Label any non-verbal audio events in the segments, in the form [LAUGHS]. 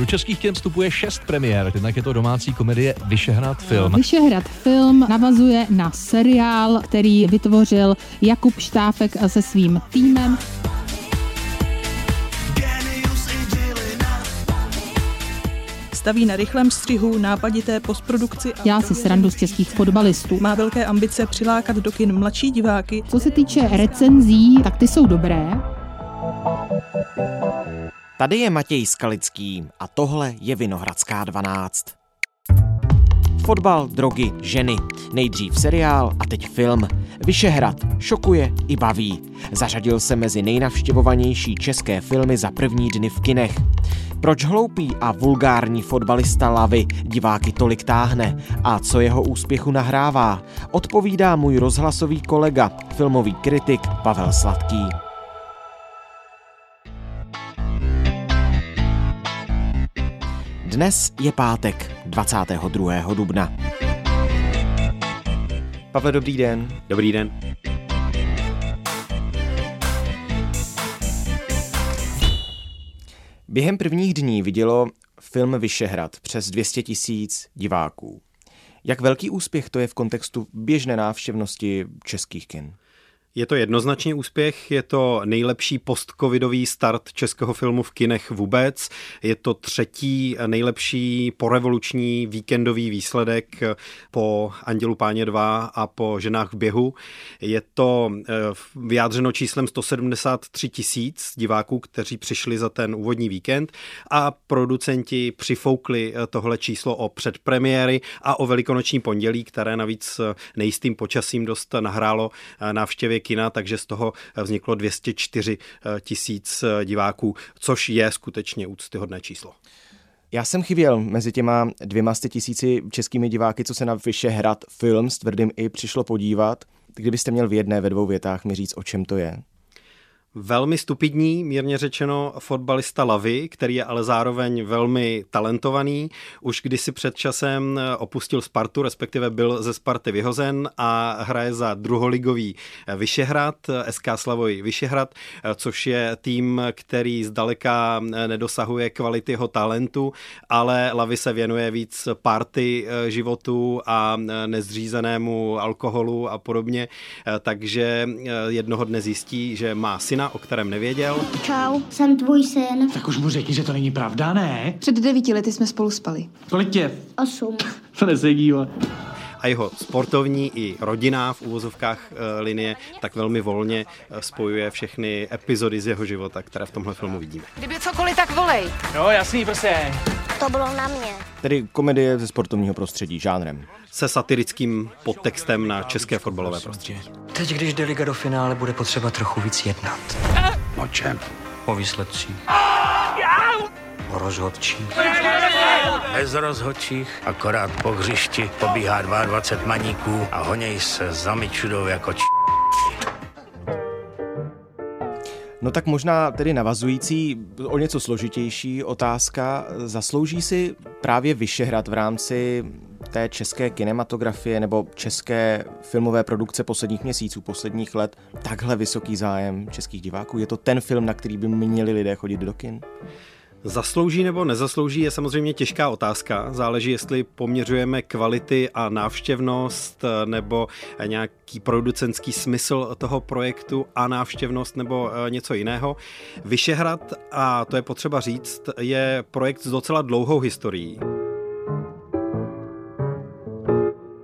Do českých kin vstupuje šest premiér, jednak je to domácí komedie Vyšehrad film. Vyšehrad film navazuje na seriál, který vytvořil Jakub Štáfek se svým týmem. Staví na rychlém střihu, nápadité postprodukci. A Dělá si srandu z českých fotbalistů. Má velké ambice přilákat do kin mladší diváky. Co se týče recenzí, tak ty jsou dobré. Tady je Matěj Skalický a tohle je Vinohradská 12. Fotbal, drogy, ženy. Nejdřív seriál a teď film. Vyšehrad šokuje i baví. Zařadil se mezi nejnavštěvovanější české filmy za první dny v kinech. Proč hloupý a vulgární fotbalista Lavy diváky tolik táhne a co jeho úspěchu nahrává, odpovídá můj rozhlasový kolega, filmový kritik Pavel Sladký. Dnes je pátek, 22. dubna. Pavle, dobrý den. Dobrý den. Během prvních dní vidělo film Vyšehrad přes 200 tisíc diváků. Jak velký úspěch to je v kontextu běžné návštěvnosti českých kin? Je to jednoznačně úspěch, je to nejlepší postcovidový start českého filmu v kinech vůbec. Je to třetí nejlepší porevoluční víkendový výsledek po Andělu páně 2 a po Ženách v běhu. Je to eh, vyjádřeno číslem 173 tisíc diváků, kteří přišli za ten úvodní víkend a producenti přifoukli eh, tohle číslo o předpremiéry a o velikonoční pondělí, které navíc eh, nejistým počasím dost nahrálo návštěvě kina, takže z toho vzniklo 204 eh, tisíc eh, diváků, což je skutečně úctyhodné číslo. Já jsem chyběl mezi těma dvěma tisíci českými diváky, co se na Vyšehrad film s tvrdým i přišlo podívat. Kdybyste měl v jedné, ve dvou větách mi říct, o čem to je? Velmi stupidní, mírně řečeno, fotbalista Lavy, který je ale zároveň velmi talentovaný. Už kdysi před časem opustil Spartu, respektive byl ze Sparty vyhozen a hraje za druholigový Vyšehrad, SK Slavoj Vyšehrad, což je tým, který zdaleka nedosahuje kvality jeho talentu, ale Lavy se věnuje víc party životu a nezřízenému alkoholu a podobně, takže jednoho dne zjistí, že má syna syna, o kterém nevěděl. Čau, jsem tvůj syn. Tak už mu řekni, že to není pravda, ne? Před devíti lety jsme spolu spali. Kolik tě? Osm. [LAUGHS] To nesedí, a jeho sportovní i rodinná v úvozovkách e, linie tak velmi volně e, spojuje všechny epizody z jeho života, které v tomhle filmu vidíme. Kdyby cokoliv, tak volej. Jo, jasný, prostě. To bylo na mě. Tedy komedie ze sportovního prostředí, žánrem. Se satirickým podtextem na české fotbalové prostředí. Teď, když jde Liga do finále, bude potřeba trochu víc jednat. O čem? O výsledcích. O rozhodčích. Bez rozhodčích, akorát po hřišti pobíhá 22 maníků a honěj se za myčudou jako č... No tak možná tedy navazující o něco složitější otázka. Zaslouží si právě Vyšehrad v rámci té české kinematografie nebo české filmové produkce posledních měsíců, posledních let takhle vysoký zájem českých diváků? Je to ten film, na který by měli lidé chodit do kin? Zaslouží nebo nezaslouží je samozřejmě těžká otázka. Záleží, jestli poměřujeme kvality a návštěvnost nebo nějaký producentský smysl toho projektu a návštěvnost nebo eh, něco jiného. Vyšehrad, a to je potřeba říct, je projekt s docela dlouhou historií.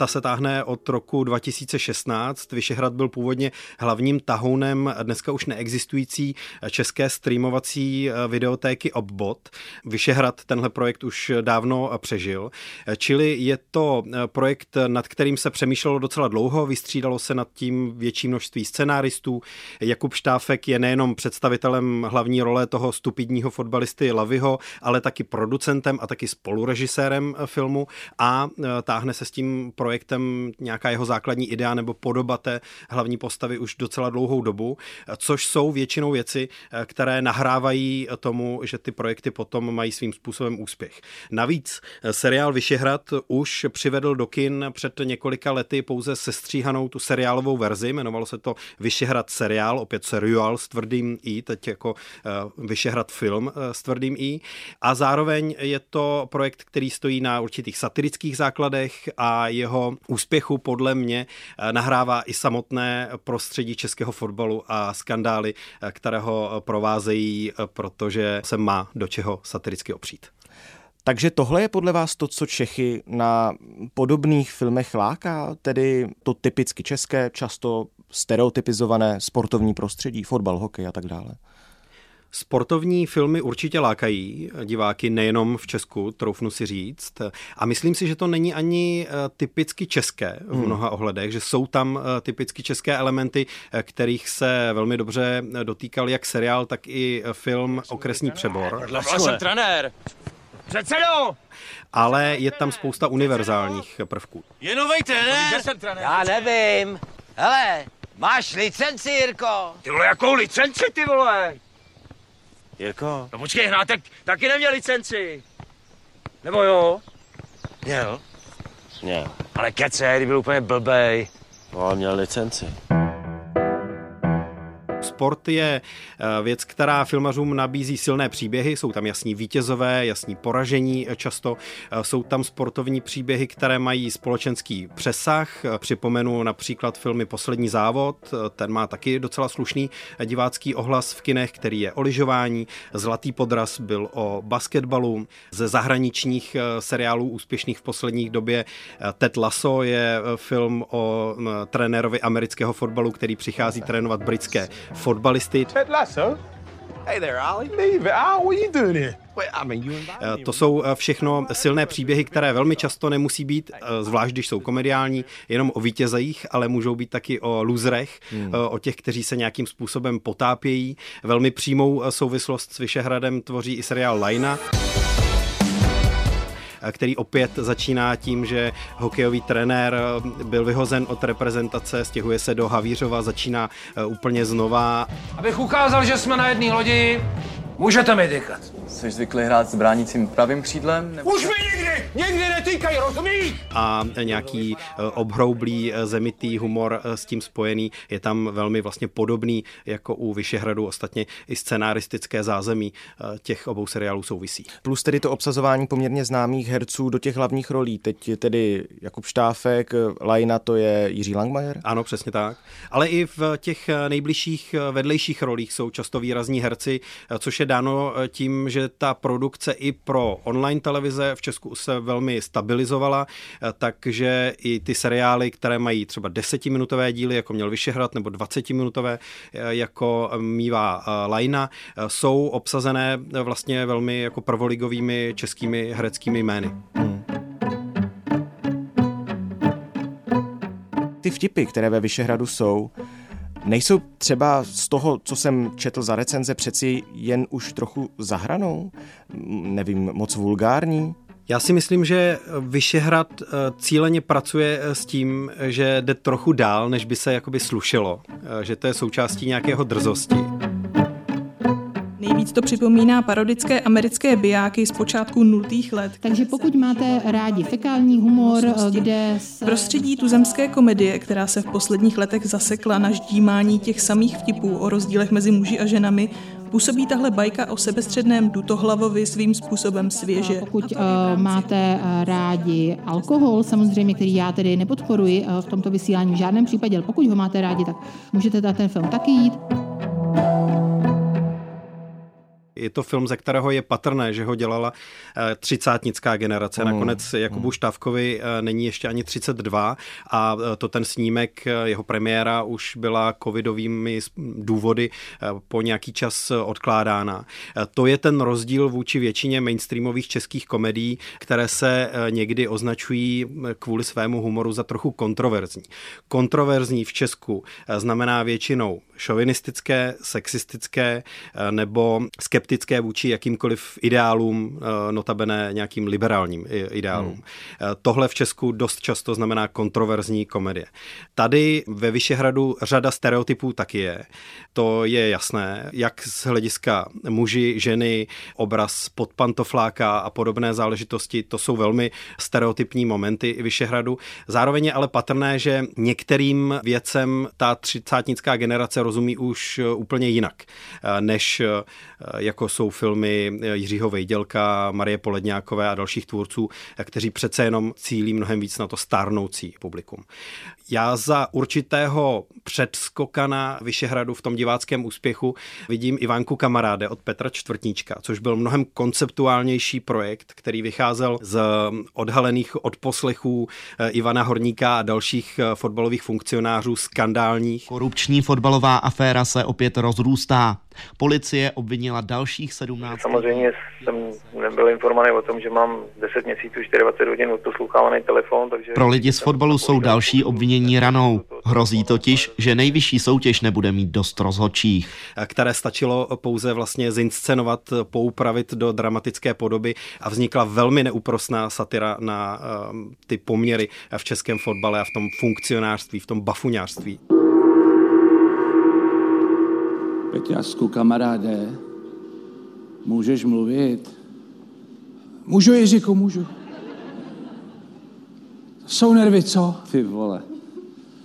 Ta se táhne od roku 2016. Vyšehrad byl původně hlavním tahounem dneska už neexistující české streamovací eh, videotéky Obbot. Vyšehrad tenhle projekt už dávno přežil. Čili je to eh, projekt, nad kterým se přemýšlelo docela dlouho, vystřídalo se nad tím větší množství scenáristů. Jakub Štáfek je nejenom představitelem hlavní role toho stupidního fotbalisty Laviho, ale taky producentem a taky spolurežisérem filmu a eh, táhne se s tím projektem projektem nějaká jeho základní idea nebo podoba té hlavní postavy už docela dlouhou dobu, což jsou většinou věci, které nahrávají tomu, že ty projekty potom mají svým způsobem úspěch. Navíc seriál Vyšehrad už přivedl do kin před několika lety pouze sestříhanou tu seriálovou verzi, jmenovalo se to Vyšehrad seriál, opět seriál s tvrdým i, teď jako Vyšehrad film s tvrdým i. A zároveň je to projekt, který stojí na určitých satirických základech a jeho úspěchu podle mě nahrává i samotné prostředí českého fotbalu a skandály, které ho provázejí, protože se má do čeho satiricky opřít. Takže tohle je podle vás to, co Čechy na podobných filmech láká, tedy to typicky české, často stereotypizované sportovní prostředí, fotbal, hokej a tak dále? Sportovní filmy určitě lákají diváky nejenom v Česku, troufnu si říct. A myslím si, že to není ani eh, typicky české v hmm. mnoha ohledech, že jsou tam eh, typicky české elementy, eh, kterých se velmi dobře dotýkal jak seriál, tak i film Okresní přebor. jsem trenér. Předsedo! Ale je tam spousta univerzálních prvků. Je novej trenér? Já nevím. Hele, máš licenci, Jirko? Ty vole, jakou licenci, ty vole? Jirko? No počkej, Hnátek taky neměl licenci. Nebo jo? Měl. Měl. Ale kece, byl úplně blbej. No, ale měl licenci. Sport je eh, věc, která filmařům nabízí silné příběhy, jsou tam jasní vítězové, jasní poražení eh, často, eh, jsou tam sportovní příběhy, které mají společenský přesah. Připomenu například filmy Poslední závod, ten má taky docela slušný divácký ohlas v kinech, který je o lyžování. Zlatý podraz byl o basketbalu. Ze zahraničních seriálů úspěšných v posledních době Ted Lasso je film o trenérovi amerického fotbalu, který přichází trénovat britské fotbalisty. Ted Lasso? Hey there, Ali. Leave it. Al, what are you doing here? Eh, to jsou eh, všechno silné příběhy, které velmi často nemusí být, eh, zvlášť když jsou komediální, jenom o vítězích, ale můžou být taky o luzrech, hmm. o těch, kteří se nějakým způsobem potápějí. Velmi přímou souvislost s Vyšehradem tvoří i seriál Lajna který opět začíná tím, že hokejový trenér eh, byl vyhozen od reprezentace, stěhuje se do Havířova, začíná eh, úplně znova. Abych ukázal, že jsme na jedné lodi, můžete mi tykat. Jsi zvyklý hrát s bránícím pravým křídlem? Nebo... Už mi nikdy, nikdy netýkají, rozumíš? A nějaký eh, obhroublý, zemitý humor s tím spojený je tam velmi vlastně podobný jako u Vyšehradu. Ostatně i scenaristické zázemí těch obou seriálů souvisí. Plus tedy to obsazování poměrně známých herců do těch hlavních rolí. Teď je tedy Jakub Štáfek, Lajna to je Jiří Langmajer? Ano, přesně tak. Ale i v těch nejbližších vedlejších rolích jsou často výrazní herci, což je dáno tím, že ta produkce i pro online televize v Česku se velmi stabilizovala, takže i ty seriály, které mají třeba desetiminutové díly, jako měl Vyšehrad, nebo 20-minutové, jako mývá Lajna, jsou obsazené vlastně velmi jako prvoligovými českými hereckými jmény. Hmm. Ty vtipy, které ve Vyšehradu jsou, nejsou třeba z toho, co jsem četl za recenze, přeci jen už trochu zahranou? Nevím, moc vulgární? Já si myslím, že Vyšehrad eh, cíleně pracuje eh, s tím, že jde trochu dál, než by se jakoby slušelo. Eh, že to je součástí nějakého drzosti. Nejvíc to připomíná parodické americké bijáky z počátku nultých let. Takže pokud máte rádi fekální humor, kde se... Prostředí tuzemské komedie, která se v posledních letech zasekla na ždímání těch samých vtipů o rozdílech mezi muži a ženami, Působí tahle bajka o sebestředném dutohlavovi svým způsobem svěže. Pokud uh, máte uh, rádi alkohol, samozřejmě, který já tedy nepodporuji uh, v tomto vysílání v žádném případě, ale pokud ho máte rádi, tak můžete na ten film taky jít. Je to film, ze kterého je patrné, že ho dělala eh, třicátnická generace. Mm. Nakonec Jakubu mm. Štávkovi eh, není ještě ani 32 a eh, to ten snímek, jeho premiéra už byla covidovými důvody po nějaký čas odkládána. To je ten rozdíl vůči většině mainstreamových českých komedií, které se někdy označují kvůli svému humoru za trochu kontroverzní. Kontroverzní v Česku znamená většinou šovinistické, sexistické nebo skeptické skeptické vůči jakýmkoliv ideálům, eh, notabene nějakým liberálním ideálům. Hmm. Tohle v Česku dost často znamená kontroverzní komedie. Tady ve Vyšehradu řada stereotypů taky je. To je jasné, jak z hlediska muži, ženy, obraz pod pantofláka a podobné záležitosti, to jsou velmi stereotypní momenty Vyšehradu. Zároveň je ale patrné, že některým věcem ta třicátnická generace rozumí už úplně jinak, než jako jsou filmy Jiřího Vejdělka, Marie Poledňákové a dalších tvůrců, kteří přece jenom cílí mnohem víc na to stárnoucí publikum. Já za určitého předskokana Vyšehradu v tom diváckém úspěchu vidím Ivánku Kamaráde od Petra Čtvrtníčka, což byl mnohem konceptuálnější projekt, který vycházel z odhalených odposlechů eh, Ivana Horníka a dalších eh, fotbalových funkcionářů skandálních. Korupční fotbalová aféra se opět rozrůstá. Policie obvinila dalších 17. Samozřejmě jsem nebyl informovaný o tom, že mám 10 měsíců, 24 hodin odposlouchávaný telefon. Takže Pro lidi z fotbalu jsou další obvinění ranou. Hrozí totiž, že nejvyšší soutěž nebude mít dost rozhodčích. Které stačilo pouze vlastně zinscenovat, poupravit do dramatické podoby a vznikla velmi neúprosná satira na uh, ty poměry v českém fotbale a v tom funkcionářství, v tom bafuňářství. Peťasku, kamaráde, můžeš mluvit? Můžu, Jiříku, můžu. Jsou nervy, co? Ty vole.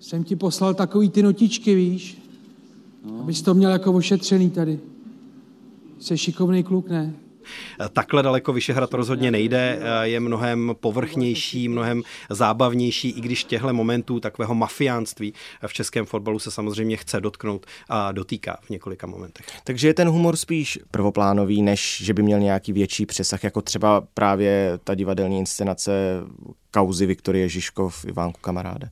Jsem ti poslal takový ty notičky, víš? No. Abys to měl jako ošetřený tady. Jsi šikovný kluk, ne? Takhle daleko Vyšehrad rozhodně nejde, je mnohem povrchnější, mnohem zábavnější, i když těchto momentů takového mafiánství v českém fotbalu se samozřejmě chce dotknout a dotýká v několika momentech. Takže je ten humor spíš prvoplánový, než že by měl nějaký větší přesah, jako třeba právě ta divadelní inscenace kauzy Viktorie Žižkov, Ivánku Kamaráde.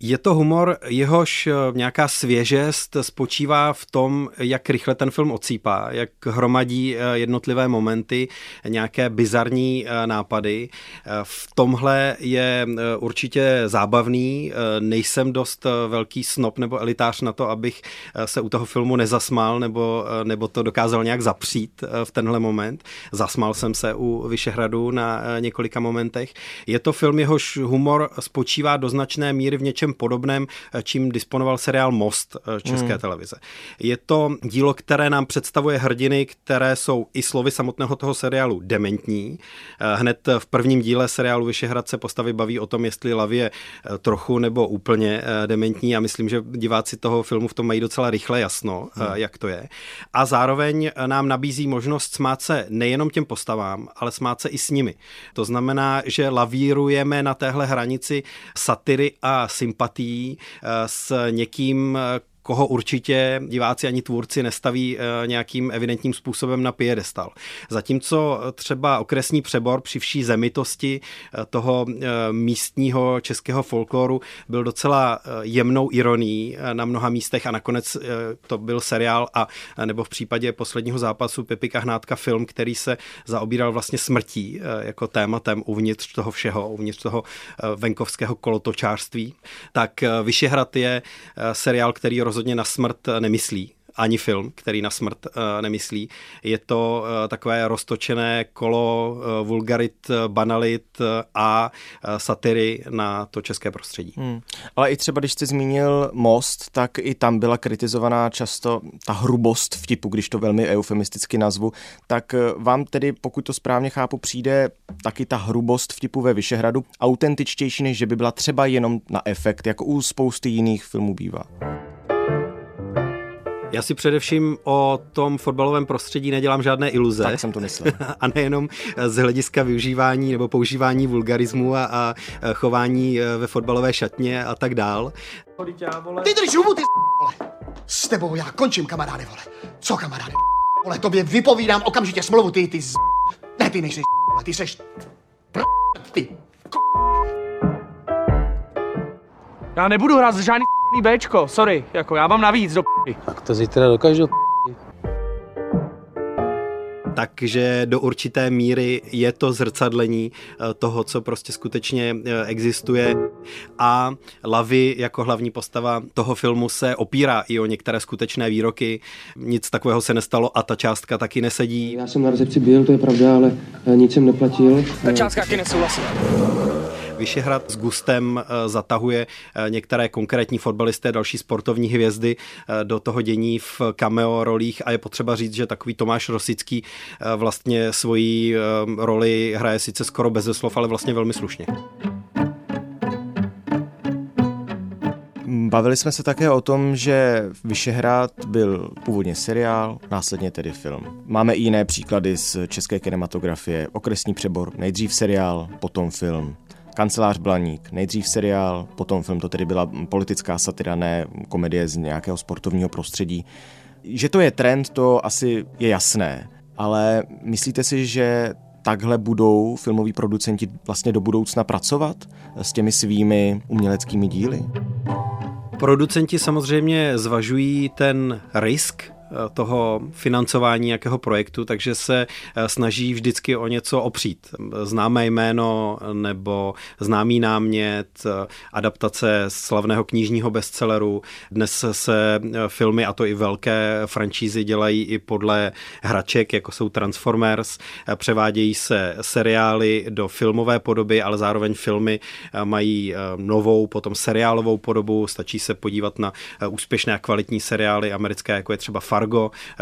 Je to humor, jehož eh, nějaká svěžest spočívá v tom, jak rychle ten film ocípá, jak hromadí eh, jednotlivé momenty, nějaké bizarní eh, nápady. V tomhle je určitě zábavný. Nejsem dost velký snob nebo elitář na to, abych se u toho filmu nezasmál nebo, nebo to dokázal nějak zapřít v tenhle moment. Zasmál jsem se u Vyšehradu na několika momentech. Je to film, jehož humor spočívá do značné míry v něčem něčem podobném, eh, čím disponoval seriál Most eh, České hmm. televize. Je to dílo, které nám představuje hrdiny, které jsou i slovy samotného toho seriálu dementní. Eh, hned v prvním díle seriálu Vyšehrad se postavy baví o tom, jestli Lav je trochu nebo úplně dementní a myslím, že diváci toho filmu v tom mají docela rychle jasno, hmm. jak to je. A zároveň nám nabízí možnost smát se nejenom těm postavám, ale smát se i s nimi. To znamená, že lavírujeme na téhle hranici satiry a sympatie sympatií eh, s někým, koho určitě diváci ani tvůrci nestaví eh, nějakým evidentním způsobem na piedestal. Zatímco třeba okresní přebor při vší zemitosti eh, toho eh, místního českého folkloru byl docela jemnou ironií na mnoha místech a nakonec to byl seriál a nebo v případě posledního zápasu Pepika Hnátka film, který se zaobíral vlastně smrtí jako tématem uvnitř toho všeho, uvnitř toho venkovského kolotočářství. Tak Vyšehrad je seriál, který rozhodně rozhodně na smrt nemyslí ani film, který na smrt uh, nemyslí. Je to uh, takové roztočené kolo uh, vulgarit, banalit a satiry na to české prostředí. Hmm. Ale i třeba, když jste zmínil Most, tak i tam byla kritizovaná často ta hrubost vtipu, když to velmi eufemisticky nazvu. Tak vám tedy, pokud to správně chápu, přijde taky ta hrubost vtipu ve Vyšehradu autentičtější, než že by byla třeba jenom na efekt, jako u spousty jiných filmů bývá. Já si především o tom fotbalovém prostředí nedělám žádné iluze. Tak jsem to myslel. [LAUGHS] a nejenom z hlediska využívání nebo používání vulgarismu a, a chování e, ve fotbalové šatně a tak dál. Ty drž hubu, ty vole. S tebou já končím, kamaráde, vole. Co, kamaráde, vole, tobě vypovídám okamžitě smlouvu, ty, ty z... Ne, ty nejsi vole, ty seš... Ty. Já nebudu hrát žádný Bčko, sorry, jako já mám navíc do p***y. Tak to zítra dokážu takže do určité míry je to zrcadlení eh, toho, co prostě skutečně eh, existuje a Lavy jako hlavní postava toho filmu se opírá i o některé skutečné výroky. Nic takového se nestalo a ta částka taky nesedí. Já jsem na recepci byl, to je pravda, ale eh, nic jsem neplatil. Ta částka taky nesouhlasí. Vyšehrad s gustem eh, zatahuje eh, některé konkrétní fotbalisté, další sportovní hvězdy eh, do toho dění v cameo rolích a je potřeba říct, že takový Tomáš Rosický vlastně svoji roli hraje sice skoro bez slov, ale vlastně velmi slušně. Bavili jsme se také o tom, že Vyšehrad byl původně seriál, následně tedy film. Máme i jiné příklady z české kinematografie. Okresní přebor, nejdřív seriál, potom film. Kancelář Blaník, nejdřív seriál, potom film, to tedy byla politická satira, ne komedie z nějakého sportovního prostředí. Že to je trend, to asi je jasné, ale myslíte si, že takhle budou filmoví producenti vlastně do budoucna pracovat s těmi svými uměleckými díly? Producenti samozřejmě zvažují ten risk, toho financování nějakého projektu, takže se eh, snaží vždycky o něco opřít. Známé jméno nebo známý námět, eh, adaptace slavného knižního bestselleru. Dnes se filmy, a to i velké franšízy, dělají i podle hraček, jako jsou Transformers. Převádějí se seriály do filmové podoby, ale zároveň filmy mají novou, potom seriálovou podobu. Stačí se podívat na úspěšné a kvalitní seriály americké, jako je třeba Fargo,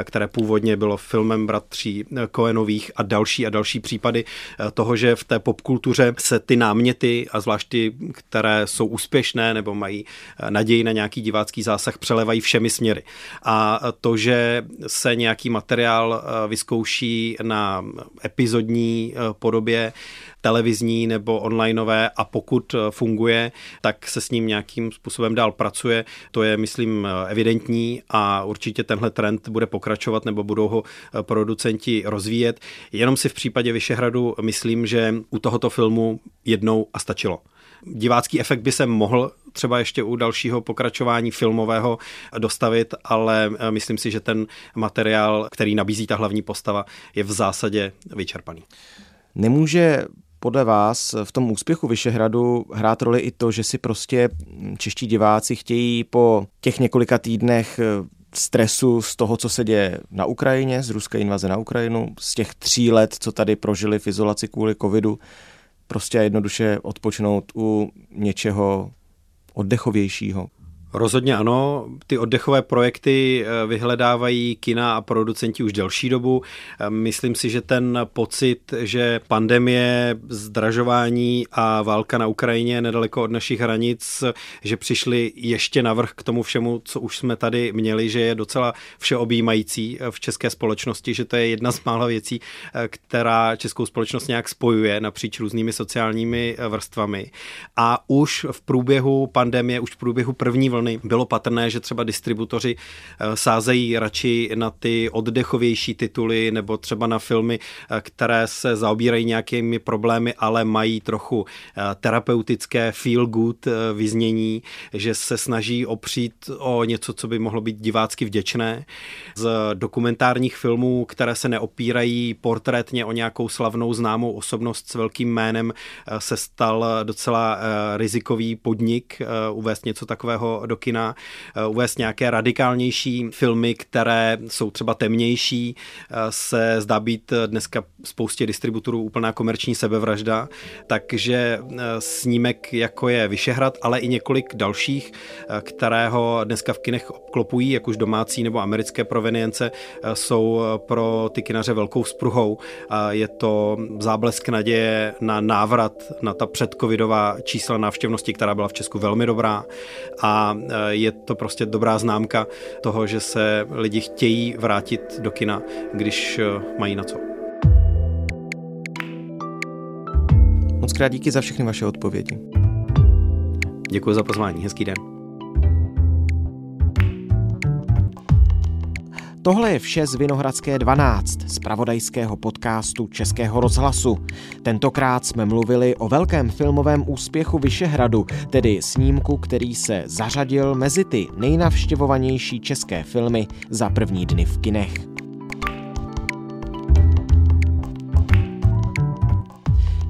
které původně bylo filmem bratří Koenových a další a další případy toho, že v té popkultuře se ty náměty a zvlášť ty, které jsou úspěšné nebo mají naději na nějaký divácký zásah, přelevají všemi směry. A to, že se nějaký materiál vyzkouší na epizodní podobě, televizní nebo onlineové a pokud eh, funguje, tak se s ním nějakým způsobem dál pracuje. To je, myslím, eh, evidentní a určitě tenhle trend bude pokračovat nebo budou ho eh, producenti rozvíjet. Jenom si v případě Vyšehradu myslím, že u tohoto filmu jednou a stačilo. Divácký efekt by se mohl třeba ještě u dalšího pokračování filmového dostavit, ale myslím si, že ten materiál, který nabízí ta hlavní postava, je v zásadě vyčerpaný. Nemůže podle vás v tom úspěchu Vyšehradu hrát roli i to, že si prostě čeští diváci chtějí po těch několika týdnech eh, stresu z toho, co se děje na Ukrajině, z ruské invaze na Ukrajinu, z těch tří let, co tady prožili v izolaci kvůli covidu, prostě jednoduše odpočinout u něčeho oddechovějšího. Rozhodně ano, ty oddechové projekty eh, vyhledávají kina a producenti už delší dobu. Eh, myslím si, že ten pocit, že pandemie, zdražování a válka na Ukrajině nedaleko od našich hranic, že přišli ještě navrh k tomu všemu, co už jsme tady měli, že je docela všeobjímající eh, v české společnosti, že to je jedna z mála věcí, která českou společnost nějak spojuje napříč různými sociálními vrstvami. A už v průběhu pandemie, už v průběhu první vlny vlny bylo patrné, že třeba distributoři eh, sázejí radši na ty oddechovější tituly nebo třeba na filmy, eh, které se zaobírají nějakými problémy, ale mají trochu eh, terapeutické feel good vyznění, že se snaží opřít o něco, co by mohlo být divácky vděčné. Z dokumentárních filmů, které se neopírají portrétně o nějakou slavnou známou osobnost s velkým jménem, se stal docela rizikový podnik uvést něco takového do kina, eh, uvést nějaké radikálnější filmy, které jsou třeba temnější, eh, se zdá být dneska spoustě distributorů úplná komerční sebevražda, takže eh, snímek jako je Vyšehrad, ale i několik dalších, kterého dneska v kinech obklopují, jak už domácí nebo americké provenience, jsou pro ty kinaře velkou spruhou. Je to záblesk naděje na návrat na ta předcovidová čísla návštěvnosti, která byla v Česku velmi dobrá a Eh, je to prostě dobrá známka toho, že se lidi chtějí vrátit do kina, když eh, mají na co. Moc krát díky za všechny vaše odpovědi. Děkuji za pozvání, hezký den. Tohle je vše z Vinohradské 12, z pravodajského podcastu Českého rozhlasu. Tentokrát jsme mluvili o velkém filmovém úspěchu Vyšehradu, tedy snímku, který se zařadil mezi ty nejnavštěvovanější české filmy za první dny v kinech.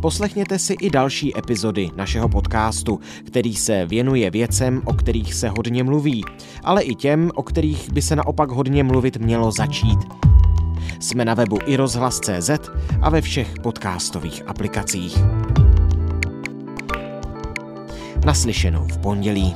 Poslechněte si i další epizody našeho podcastu, který se věnuje věcem, o kterých se hodně mluví, ale i těm, o kterých by se naopak hodně mluvit mělo začít. Jsme na webu i rozhlas.cz a ve všech podcastových aplikacích. Naslyšenou v pondělí.